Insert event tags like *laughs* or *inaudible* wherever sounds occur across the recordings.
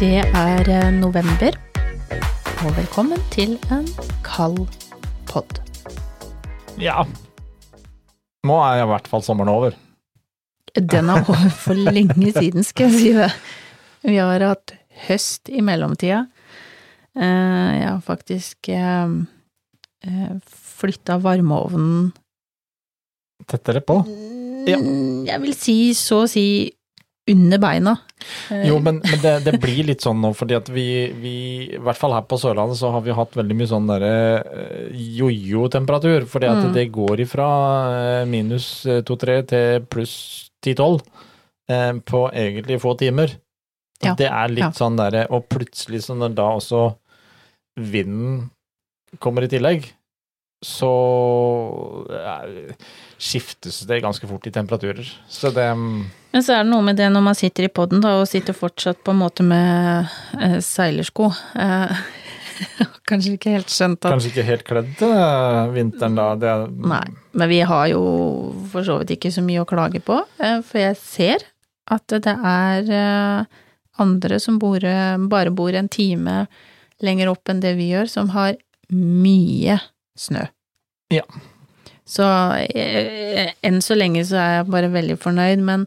Det er eh, november, og velkommen til en kald pod. Ja. Nå er i hvert fall sommeren over. Den er over for lenge *laughs* siden, skal jeg si det. Vi har hatt høst i mellomtida. Eh, Jeg har faktisk flytta varmeovnen Tettere på. Ja. Mm, Jeg vil si så å si under beina. Eh, Jo, men, men det, det blir litt sånn nå, fordi at vi, vi I hvert fall her på Sørlandet så har vi hatt veldig mye sånn derre eh, jojo-temperatur. Fordi at Mm. det går ifra eh, minus 2-3 til pluss 10-12 eh, på egentlig få timer. Ja, Det er litt ja. sånn derre Og plutselig, så når da også vinden kommer i tillegg, så eh, skiftes det ganske fort i temperaturer. Så det Men så er det noe med det når man sitter i poden og sitter fortsatt på en måte med eh, seilersko. Eh, *laughs* kanskje ikke helt skjønt at Kanskje ikke helt kledd til eh, vinteren da. Det Nei, men vi har jo for så vidt ikke så mye å klage på, eh, for jeg ser at det er eh, andre som bor, bare bor en time lenger opp enn det vi gjør, som har mye snø. Ja. Så eh, enn så lenge så er jeg bare veldig fornøyd, men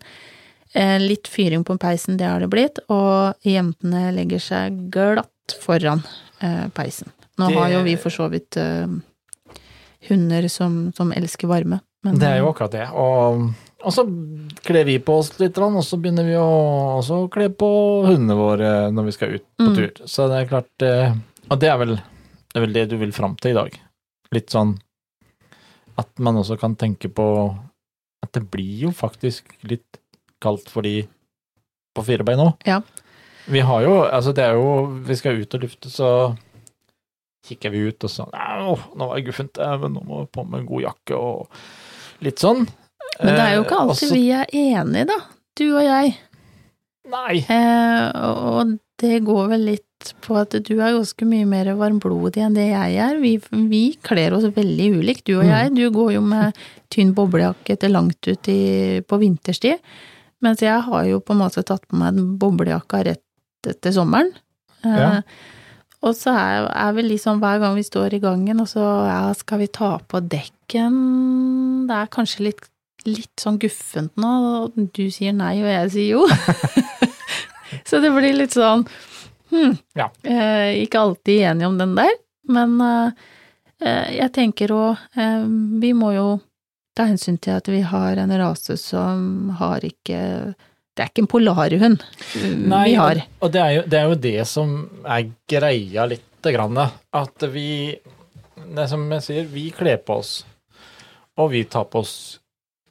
eh, litt fyring på peisen, det har det blitt, og jentene legger seg glatt foran eh, peisen. Nå Det- har jo vi for så vidt hunder som, som elsker varme. Men, det er jo akkurat det. Og, og så kler vi på oss litt, og så begynner vi å kle på hundene våre når vi skal ut på Mm. tur. Så det er klart Og det er vel det, er vel det du vil fram til i dag. Litt sånn at man også kan tenke på at det blir jo faktisk litt kaldt for de på fire bein òg. Ja. Vi har jo Altså, det er jo Vi skal ut og lufte, så kikker vi ut og så Å, nå var det guffent. eh, Men nå må vi på med en god jakke og litt sånn. Men det er jo ikke Eh, alltid også- vi er enige, da. Du og jeg. Nei. Eh, og det går vel litt på at du er ganske mye mer varmblodig enn det jeg er. Vi, vi kler oss veldig ulikt, du og Mm. jeg. Du går jo med tynn boblejakke til langt ut i, på vinterstid. Mens jeg har jo på en måte tatt på meg den boblejakka rett etter sommeren. Eh, Og så er, er vel liksom hver gang vi står i gangen, og så ja, skal vi ta på dekken Det er kanskje litt, litt sånn guffent nå, og du sier nei, og jeg sier jo. *laughs* så det blir litt sånn hm, Ja. eh, Ikke alltid enige om den der, men eh, eh, jeg tenker òg eh, Vi må jo ta hensyn til at vi har en rase som har ikke Det er ikke en polarhund Nei, vi har. Og det, er jo, det er jo det som er greia lite grann. At vi Det er som jeg sier, vi kler på oss. Og vi tar på oss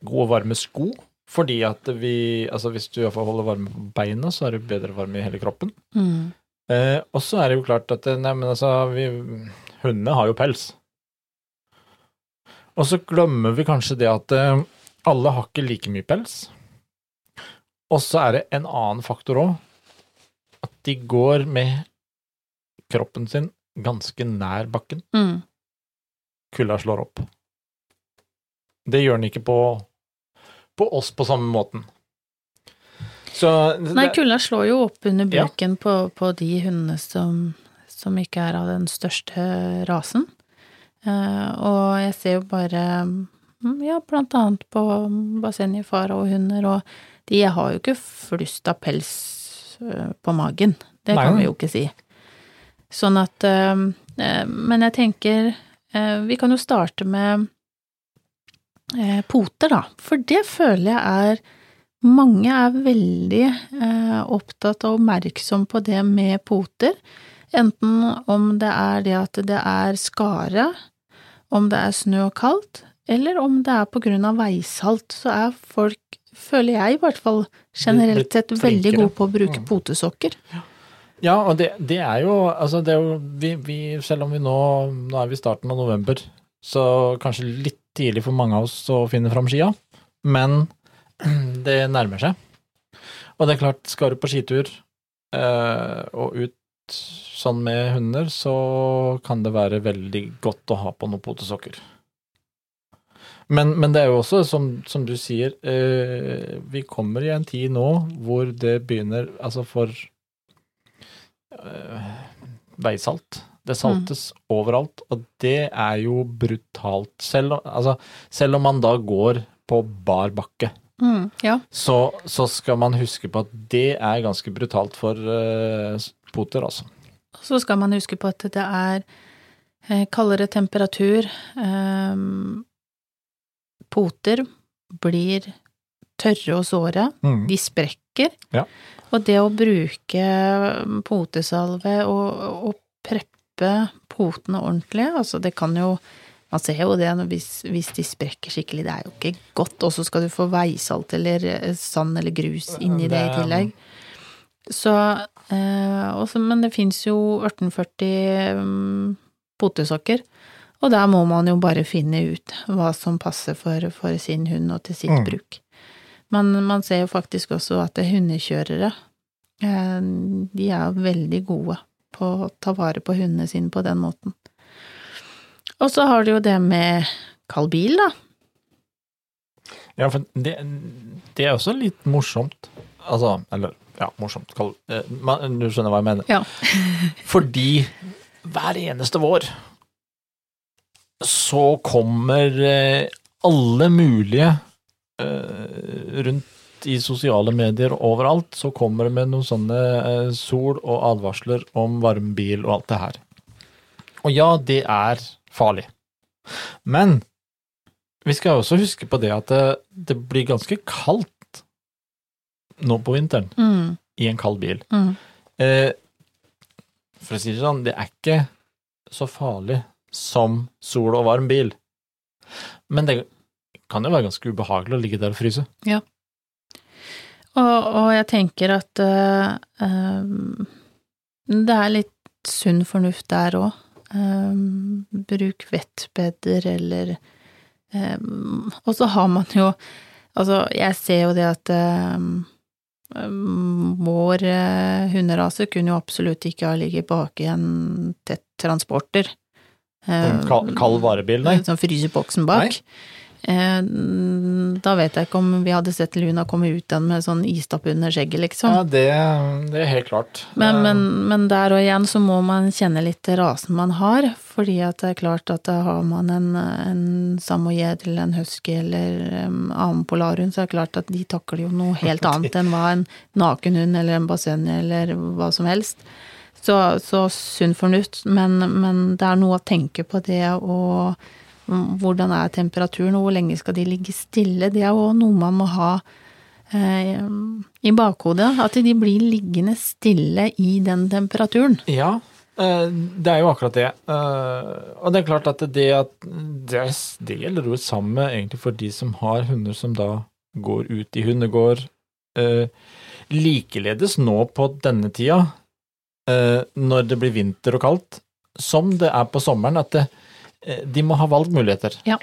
gode, varme sko. Fordi at vi Altså hvis du iallfall holder varme på beina, så er det bedre varme i hele kroppen. Mm. Eh, og så er det jo klart at Nei, men altså vi, Hundene har jo pels. Og så glemmer vi kanskje det at eh, alle har ikke like mye pels. Og så er det en annen faktor òg. At de går med kroppen sin ganske nær bakken. Mm. Kulda slår opp. Det gjør den ikke på, på oss på samme måten. Så Nei, kulda slår jo opp under Ja. på, på de hundene som, som ikke er av den største rasen. Eh, og jeg ser jo bare mm, Ja, blant annet på bassenget Farao-hunder, og de har jo ikke flust av pels eh, på magen. Det Nei, kan vi jo ikke si. Sånn at eh, Men jeg tenker Vi kan jo starte med poter, da. For det føler jeg er mange er veldig eh, opptatt og oppmerksom på det med poter. Enten om det er det at det er skare, om det er snø og kaldt, eller om det er på grunn av veisalt, så er folk, føler jeg i hvert fall generelt sett, veldig gode på å bruke Mm. potesokker. Ja, og det, det er jo Altså, det er jo vi, vi Selv om vi nå Nå er vi i starten av november, så kanskje litt tidlig for mange av oss å finne fram skia, men *clears throat* det nærmer seg. Og det er klart, skal du på skitur eh, og ut sånn med hunder, så kan det være veldig godt å ha på noen potesokker. Men, men det er jo også, som, som du sier, eh, vi kommer i en tid nå hvor det begynner Altså for eh, veisalt. Det saltes overalt, og det er jo brutalt. Selv, altså, selv om man da går på bar bakke, Mm, ja. så, så skal man huske på at det er ganske brutalt for uh, poter, altså. Så skal man huske på at det er eh, kaldere temperatur. ehm, poter blir tørre og såre. Mm. De sprekker. Ja. Og det å bruke potesalve og, og preppe potene ordentlig, altså det kan jo Man ser jo det hvis, hvis de sprekker skikkelig, det er jo ikke godt. Og så skal du få veisalt eller eh, sand eller grus inni det, Det i tillegg. Så eh, også, Men det fins jo 1840 um, potesokker. Og der må man jo bare finne ut hva som passer for, for sin hund og til sitt Mm. bruk. Men man ser jo faktisk også at er hundekjørere, eh, de er veldig gode på å ta vare på hundene sine på den måten. Og så har du jo det med kald bil, da. Ja, for det, det er også litt morsomt. Altså, eller ja, morsomt. Kall, eh, du skjønner hva jeg mener. Ja. *laughs* Fordi hver eneste vår så kommer eh, alle mulige eh, i sosiale medier og overalt, så kommer det med noen sånne eh, sol og advarsler om varmebil og alt det her. Og ja, det er farlig. Men vi skal også huske på det at det, det blir ganske kaldt nå på vinteren Mm, i en kald bil. mm. Eh, for å si det sånn, det er ikke så farlig som sol og varm bil. Men det kan jo være ganske ubehagelig å ligge der og fryse. Og, og jeg tenker at uh, um, det er litt sunn fornuft der òg. Um, bruk vettbedder eller um, Og så har man jo Altså, jeg ser jo det at vår eh, hunderase kunne jo absolutt ikke ha ligget bak i en tett transporter. En kald, varebil, nei. Sånn fryseboksen bak. Eh, da vet jeg ikke om vi hadde sett Luna komme ut igjen med sånn istapp under skjegget, liksom. Ja, det, det er helt klart. Men, Eh, men, men der og igjen så må man kjenne litt rasen man har, fordi at det er klart at da har man en, en samoyed eller en husky eller um, annen polarhund, så er det klart at de takler jo noe helt annet enn hva en nakenhund eller en basseng eller hva som helst. Så, så sunn fornuft, men, men det er noe å tenke på det mm, hvordan er temperaturen, og hvor lenge skal de ligge stille? Det er jo noe man må ha eh, i bakhodet. At de blir liggende stille i den temperaturen. Ja, eh, det er jo akkurat det. Eh, Og det er klart at det, at det, det gjelder jo samme egentlig for de som har hunder som da går ut i hundegård. Eh, Likeledes nå på denne tida, når det blir vinter og kaldt, som det er på sommeren, at det, de må ha valgmuligheter. Ja.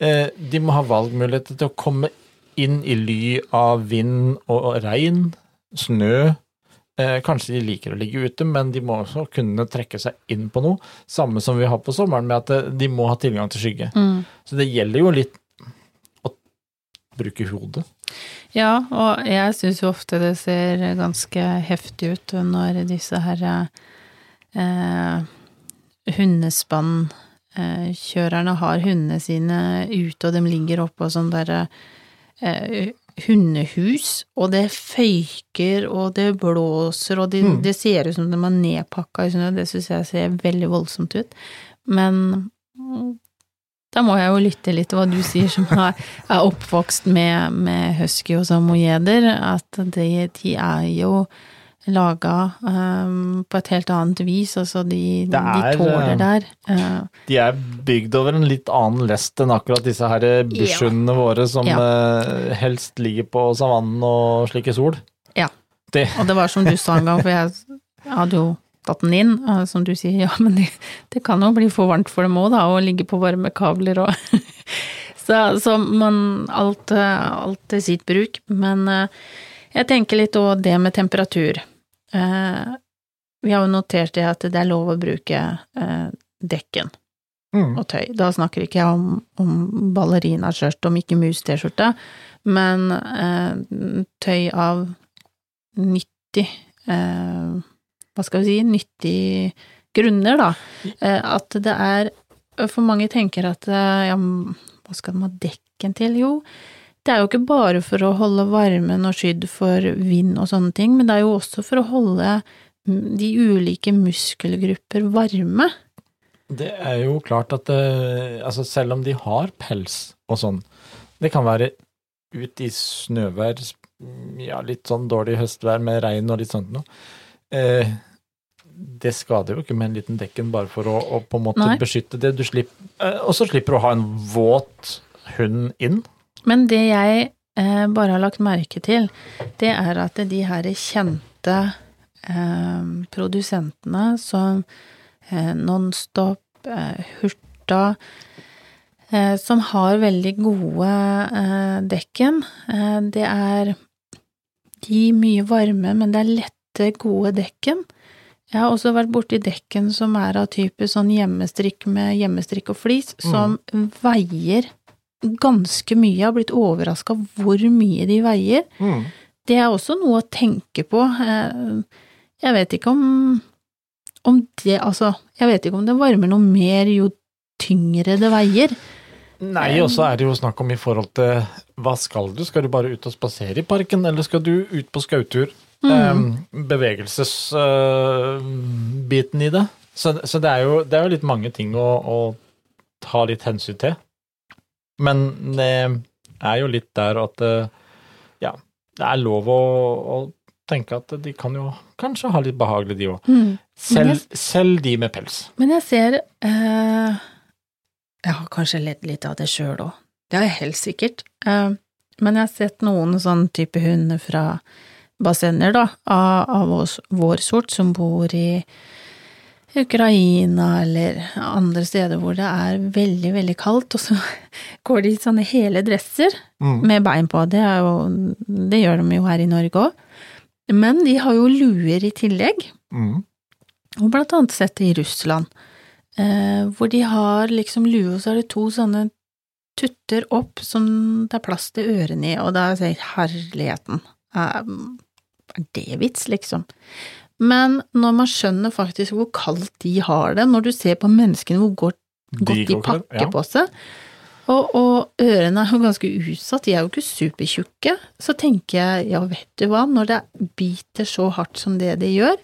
Eh, De må ha valgmuligheter til å komme inn i ly av vind og regn, snø, Eh, kanskje de liker å ligge ute, men de må også kunne trekke seg inn på noe. Samme som vi har på sommeren, med at eh, de må ha tilgang til skygge. Så det gjelder jo litt å bruke hodet. Ja, og jeg syns jo ofte det ser ganske heftig ut når disse her eh, hundespannkjørerne har hundene sine ute, og de ligger oppå sånn derre eh, hundehus, og det føyker, og det blåser, og de, Mm. det ser ut som de er nedpakka i snø, det syns jeg ser veldig voldsomt ut. Men mm, da må jeg jo lytte litt til hva du sier, som er, er oppvokst med, med husky og samojeder, at de, de er jo laga um, på et helt annet vis, altså de, Det er, de tåler eh, der. Uh, De er bygd over en litt annen lest enn akkurat disse her bushhundene ja. våre som Ja. eh, helst ligger på savannen og slikker sol. Ja, og det var som du sa en gang, for jeg hadde jo tatt den inn, uh, som du sier, ja, men det, det kan jo bli for varmt for dem òg, da, å ligge på varme kabler og *laughs* Så, så man alt, til sitt bruk. Men jeg tenker litt òg det med temperatur. Eh, vi har jo notert det at det er lov å bruke eh, dekken Mm. og tøy. Da snakker ikke jeg om, om ballerinaskjørt og ikke mus-T-skjorte, men eh, tøy av nyttig eh, hva skal vi si, Nyttig grunner, da. At det er For mange tenker at ja, hva skal de ha dekken til? Jo, det er jo ikke bare for å holde varmen og skydd for vind og sånne ting, men det er jo også for å holde de ulike muskelgrupper varme. Det er jo klart at det, altså selv om de har pels og sånn, det kan være ut i snøvær, ja, litt sånn dårlig høstvær med regn og litt sånt noe. Eh, det skader jo ikke med en liten dekken bare for å, å på en måte Nei. beskytte det. Du slipper, eh, og så slipper du å ha en våt hund inn. Men det jeg eh, bare har lagt merke til, det er at de her kjente eh, produsentene som eh, Nonstop, eh, Hurta, eh, som har veldig gode eh, dekken, eh, det er de mye varme, men det er lette, gode dekken. Jeg har også vært borti dekken som er av type sånn hjemmestrikk med hjemmestrikk og flis, som veier ganske mye. Jeg har blitt overraska hvor mye de veier. Det er også noe å tenke på. Eh, Jeg vet ikke om, om det Altså, jeg vet ikke om det varmer noe mer jo tyngre det veier. Nei, og så er det jo snakk om i forhold til hva skal du? Skal du bare ut og spasere i parken, eller skal du ut på skautur? Mm. Bevegelsesbiten i det. Så, så det, er jo, det er jo litt mange ting å, å ta litt hensyn til. Men det er jo litt der at eh, ja, det er lov å, å tenke at de kan jo kanskje ha litt behagelig, de òg. Mm. Selv, selv de med pels. Men jeg ser eh, Jeg har kanskje ledd litt av det sjøl òg. Det har jeg helt sikkert. Eh, men jeg har sett noen sånn type hunder fra bassenger, da, av, av oss, vår sort, som bor i Ukraina eller andre steder hvor det er veldig, veldig kaldt, og så *laughs* går de i sånne hele dresser Mm. med bein på. Det, jo, det gjør de jo her i Norge òg. Men de har jo luer i tillegg. Mm. Og blant annet sett i Russland, eh, hvor de har liksom lue, og så er det to sånne tutter opp som det er plass til ørene i, og da sier jeg herligheten, er, er det vits, liksom? Men når man skjønner faktisk hvor kaldt de har det, når du ser på menneskene hvor godt, godt de det, pakker ja. på seg, og, og ørene er jo ganske utsatt, de er jo ikke supertjukke, så tenker jeg, ja vet du hva, når det biter så hardt som det det gjør,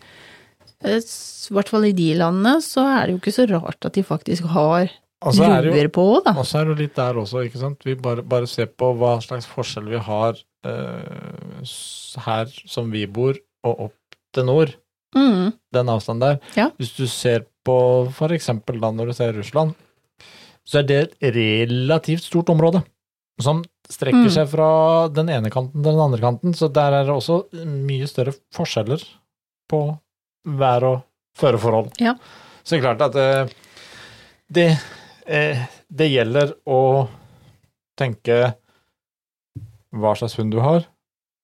eh, i hvert fall i de landene, så er det jo ikke så rart at de faktisk har Og så det jo luer på, da. Og så er det jo litt der også, ikke sant. Vi bare, bare ser på hva slags forskjell vi har eh, her som vi bor, og opp til nord. Mm, Den avstanden der. Ja. Hvis du ser på for eksempel da når du ser Russland, så er det et relativt stort område. Som strekker Mm. seg fra den ene kanten til den andre kanten, så der er det også mye større forskjeller på vær- og føreforhold. Ja. Så det er klart at eh, det, eh, det gjelder å tenke hva slags hund du har,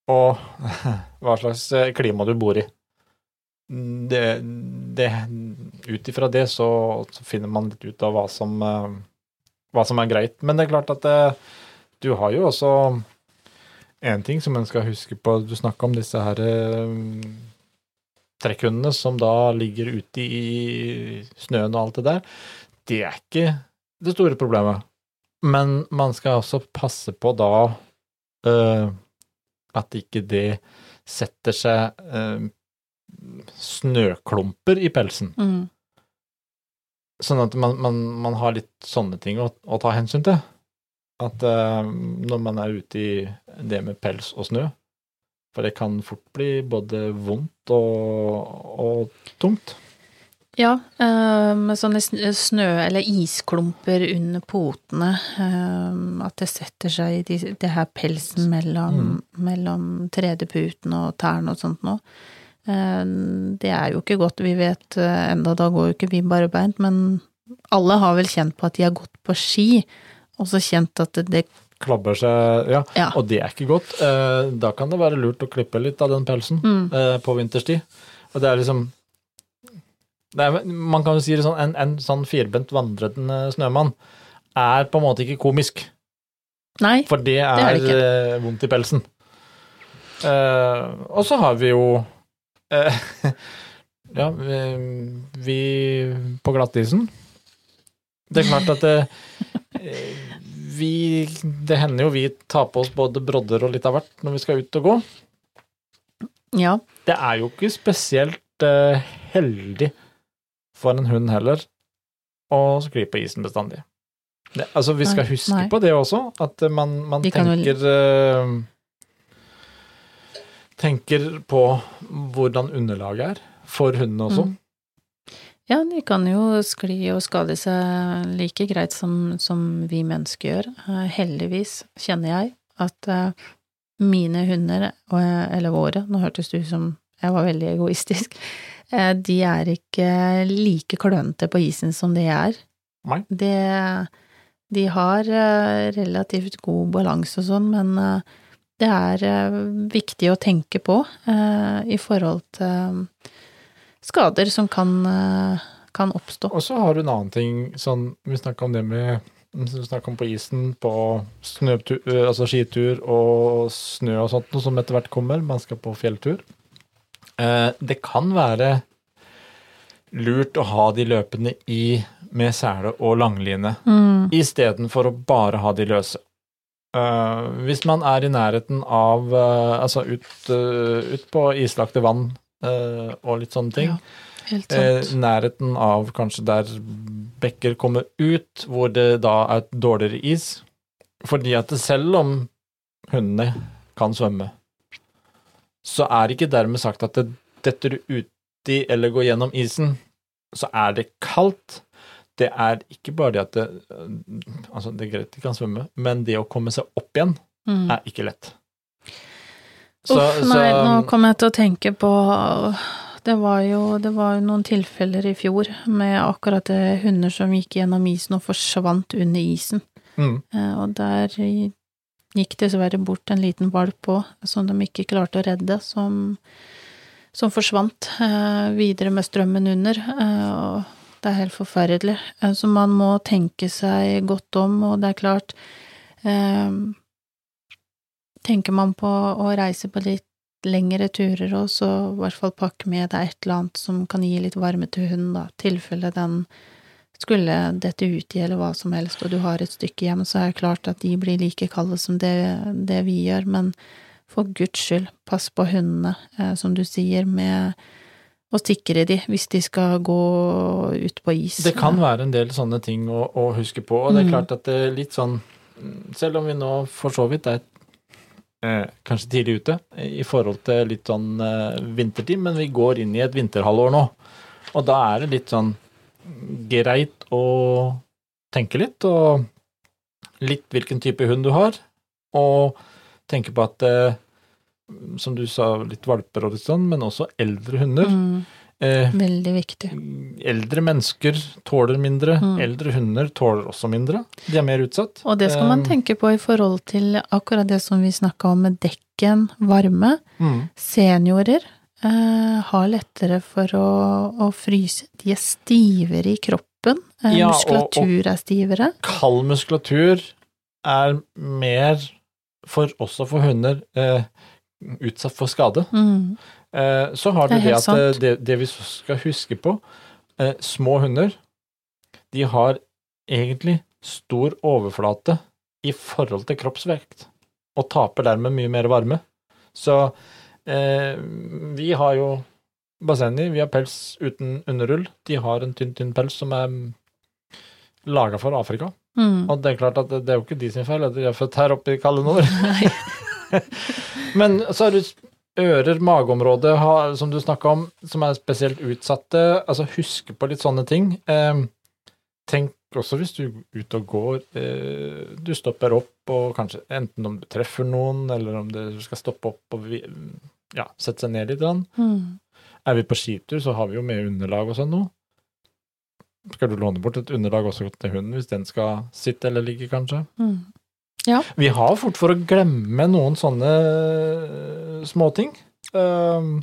og *laughs* hva slags eh, klima du bor i. Det, det, ut ifra det så, så finner man litt ut av hva som, eh, hva som er greit. Men det er klart at det, du har jo også en ting som en skal huske på. Du snakka om disse her eh, trekkhundene som da ligger ute i snøen og alt det der. Det er ikke det store problemet. Men man skal også passe på da uh, at ikke det setter seg eh, snøklumper i pelsen. mm, Sånn at man, man, man har litt sånne ting å, å ta hensyn til. At uh, når man er ute i det med pels og snø For det kan fort bli både vondt og, og tungt. Ja, eh, med sånne snø- eller isklumper under potene, eh, at det setter seg i det her pelsen mellom, mellom tredjeputen og tærne og sånt noe. Eh, Det er jo ikke godt, vi vet eh, enda, da går jo ikke vi barbeint, men alle har vel kjent på at de har gått på ski, og så kjent at det, det Klabber seg Ja, Ja. og det er ikke godt. Eh, Da kan det være lurt å klippe litt av den pelsen mm, på vinterstid. Og det er liksom det er, Man kan jo si det sånn, en, en sånn firbent vandrende snømann er på en måte ikke komisk. Nei, For det er, er det ikke. vondt i pelsen. Og så har vi jo *laughs* Ja, vi, vi på glattisen. Det er klart at det, eh, vi Det hender jo vi tar på oss både brodder og litt av hvert når vi skal ut og gå. Ja. Det er jo ikke spesielt eh, heldig for en hund heller å skli på isen bestandig. Det, altså, vi skal Nei, huske nei. på det også, at eh, man, man tenker jo- eh, Tenker på hvordan underlaget er for hundene også. Mm. Ja, de kan jo skli og skade seg like greit som, som vi mennesker gjør. Eh, Heldigvis kjenner jeg at eh, mine hunder, eller våre, nå hørtes det ut som jeg var veldig egoistisk, eh, de er ikke like klønete på isen som det jeg er. Nei. Det, de har relativt god balanse og sånn, men det er eh, viktig å tenke på eh, i forhold til skader som kan, eh, kan oppstå. Og så har du en annen ting, sånn Vi snakka om det med vi snakket om på isen, på snøtur, altså skitur og snø og sånt, noe som etter hvert kommer. Man skal på fjelltur. Eh, det kan være lurt å ha de løpende i med sele og langline, Mm. istedenfor å bare ha de løse. Eh, hvis man er i nærheten av uh, Altså ut, uh, ut på islagte vann og litt sånne ting. Ja, helt sant. nærheten av kanskje der bekker kommer ut, hvor det da er dårligere is. Fordi at selv om hundene kan svømme, så er det ikke dermed sagt at det detter uti eller går gjennom isen, så er det kaldt. Det er ikke bare det at det Altså, det er greit de kan svømme, men det å komme seg opp igjen Mm. er ikke lett. Så, Uff, nei, så- nå kom jeg til å tenke på det var, jo, det var jo noen tilfeller i fjor med akkurat det hunder som gikk gjennom isen og forsvant under isen. mm, Eh, Og der gikk dessverre bort en liten valp òg, som de ikke klarte å redde, som, som forsvant eh, videre med strømmen under. eh, Og det er helt forferdelig. Eh, Så man må tenke seg godt om, og det er klart eh, Tenker man på å reise på litt lengre turer og så i hvert fall pakke med deg et eller annet som kan gi litt varme til hunden, da, tilfelle den skulle dette uti eller hva som helst, og du har et stykke hjem, så er det klart at de blir like kalde som det, det vi gjør, men for guds skyld, pass på hundene, eh, som du sier, med å sikre de hvis de skal gå ut på is. Det kan være en del sånne ting å, å huske på, og det er Mm. klart at det er litt sånn Selv om vi nå for så vidt er eh, kanskje tidlig ute i forhold til litt sånn eh, vintertid, men vi går inn i et vinterhalvår nå, og da er det litt sånn greit å tenke litt, og litt hvilken type hund du har, og tenke på at eh, som du sa, litt valper og litt sånn, men også eldre hunder. Mm, Eh, veldig viktig. Eldre mennesker tåler mindre, Mm. eldre hunder tåler også mindre. De er mer utsatt. Og det skal man Um, tenke på i forhold til akkurat det som vi snakka om med dekken, varme. Mm. Seniorer eh, har lettere for å, å fryse. De er stivere i kroppen. Eh, Ja, og- muskulatur er stivere. Kald muskulatur er mer, for, også for hunder, eh, utsatt for skade. Mm. Eh, så har du det det at eh, det, det vi skal huske på, eh, små hunder, de har egentlig stor overflate i forhold til kroppsvekt, og taper dermed mye mer varme. Så eh, vi har jo bassenger, vi har pels uten underull. De har en tynn, tynn pels som er laga for Afrika. Mm. Og det er klart at det, det er jo ikke de sin feil, at de er født her oppe i kalde *laughs* nord. *laughs* Men så har du ører, mageområdet, som du snakka om, som er spesielt utsatte. Altså huske på litt sånne ting. Eh, tenk også hvis du er ute og går, eh, du stopper opp og kanskje enten om du treffer noen, eller om du skal stoppe opp og ja, sette seg ned litt. Mm. Er vi på skitur, så har vi jo med underlag og sånn noe. Skal du låne bort et underlag også til hunden hvis den skal sitte eller ligge, kanskje? Mm. Vi har fort for å glemme noen sånne eh, småting. Um,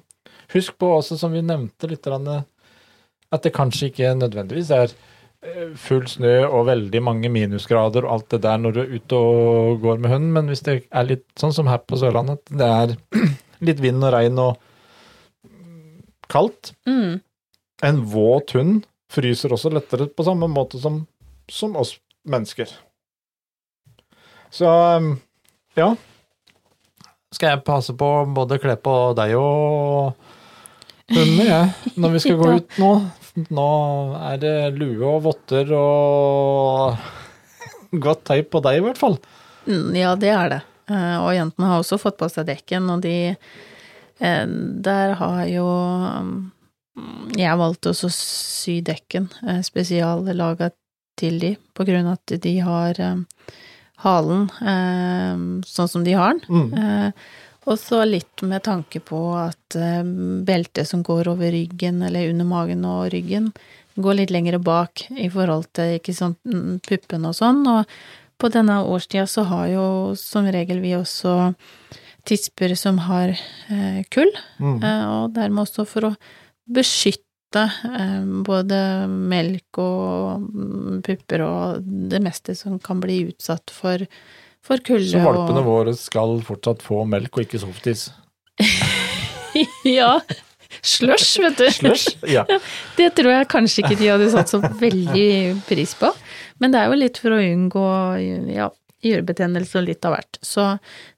husk på også, som vi nevnte litt, at det kanskje ikke nødvendigvis er eh, full snø og veldig mange minusgrader og alt det der når du er ute og går med hunden, men hvis det er litt sånn som her på Sørlandet, at det er *clears throat* litt vind og regn og kaldt, Mm. en våt hund fryser også lettere på samme måte som, som oss mennesker. Så um, ja. Skal jeg passe på både kle på deg og hunder, jeg, når vi skal gå *laughs* ut nå. Nå er det lue og votter og godt teip på deg, i hvert fall. Mm, Ja, det er det. Eh, Og jentene har også fått på seg dekken, og de eh, Der har jo mm, Jeg valgte også å sy dekken, eh, spesiallaga til de, på grunn av at de har eh, halen eh, sånn som de har den. Mm. Eh, Og så litt med tanke på at eh, beltet som går over ryggen, eller under magen og ryggen, går litt lengre bak i forhold til ikke sånn mm, puppene og sånn. Og på denne årstida så har jo som regel vi også tisper som har eh, kull, Mm. eh, og dermed også for å beskytte eh, både melk og mm, pupper og det meste som kan bli utsatt for, for kulde. Så valpene og- våre skal fortsatt få melk og ikke softis. *laughs* ja. Slush, vet du. Slush? *laughs* Ja. Det tror jeg kanskje ikke de hadde satt så veldig pris på. Men det er jo litt for å unngå ja, gjørebetennelse og litt av hvert. Så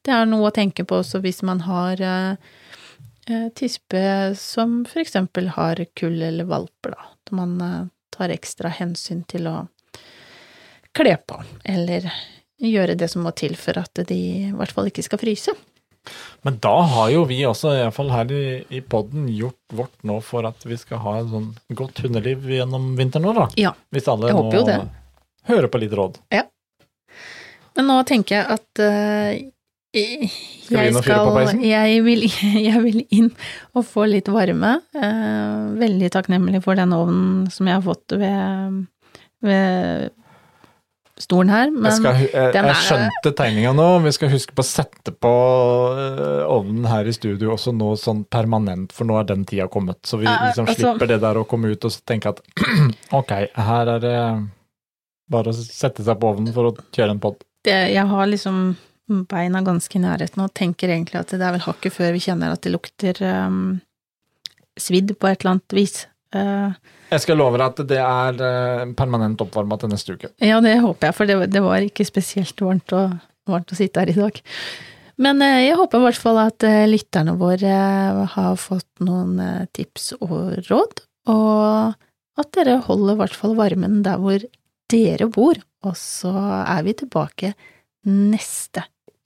det er noe å tenke på også hvis man har eh, tispe som for eksempel har kull eller valper, da. At man eh, tar ekstra hensyn til å kle på, eller gjøre det som må til for at de i hvert fall ikke skal fryse. Men da har jo vi også, iallfall her i, i podden, gjort vårt nå for at vi skal ha et sånn godt hundeliv gjennom vinteren nå, da. Ja. Hvis alle nå hører på litt råd. Ja. Men nå tenker jeg at eh, jeg, Skal jeg, vil, *laughs* jeg vil inn og få litt varme. Eh, veldig takknemlig for den ovnen som jeg har fått ved, ved stolen her. Men jeg, skal, jeg, den jeg skjønte tegninga nå. Vi skal huske på å sette på øh, ovnen her i studio også nå sånn permanent, for nå er den tida kommet. Så vi liksom altså- slipper det der å komme ut og tenke at *clears throat* ok, her er det bare å sette seg på ovnen for å kjøre en pod. jeg har liksom beina ganske i nærheten og tenker egentlig at det er vel hakket før vi kjenner at det lukter um, svidd på et eller annet vis. Uh, Jeg skal love deg at det er øh, permanent oppvarma til neste uke. Ja, det håper jeg, for det, det var ikke spesielt varmt å, varmt å sitte her i dag. Men uh, jeg håper i hvert fall at uh, lytterne våre eh, har fått noen eh, tips og råd, og at dere holder i hvert fall varmen der hvor dere bor, og så er vi tilbake neste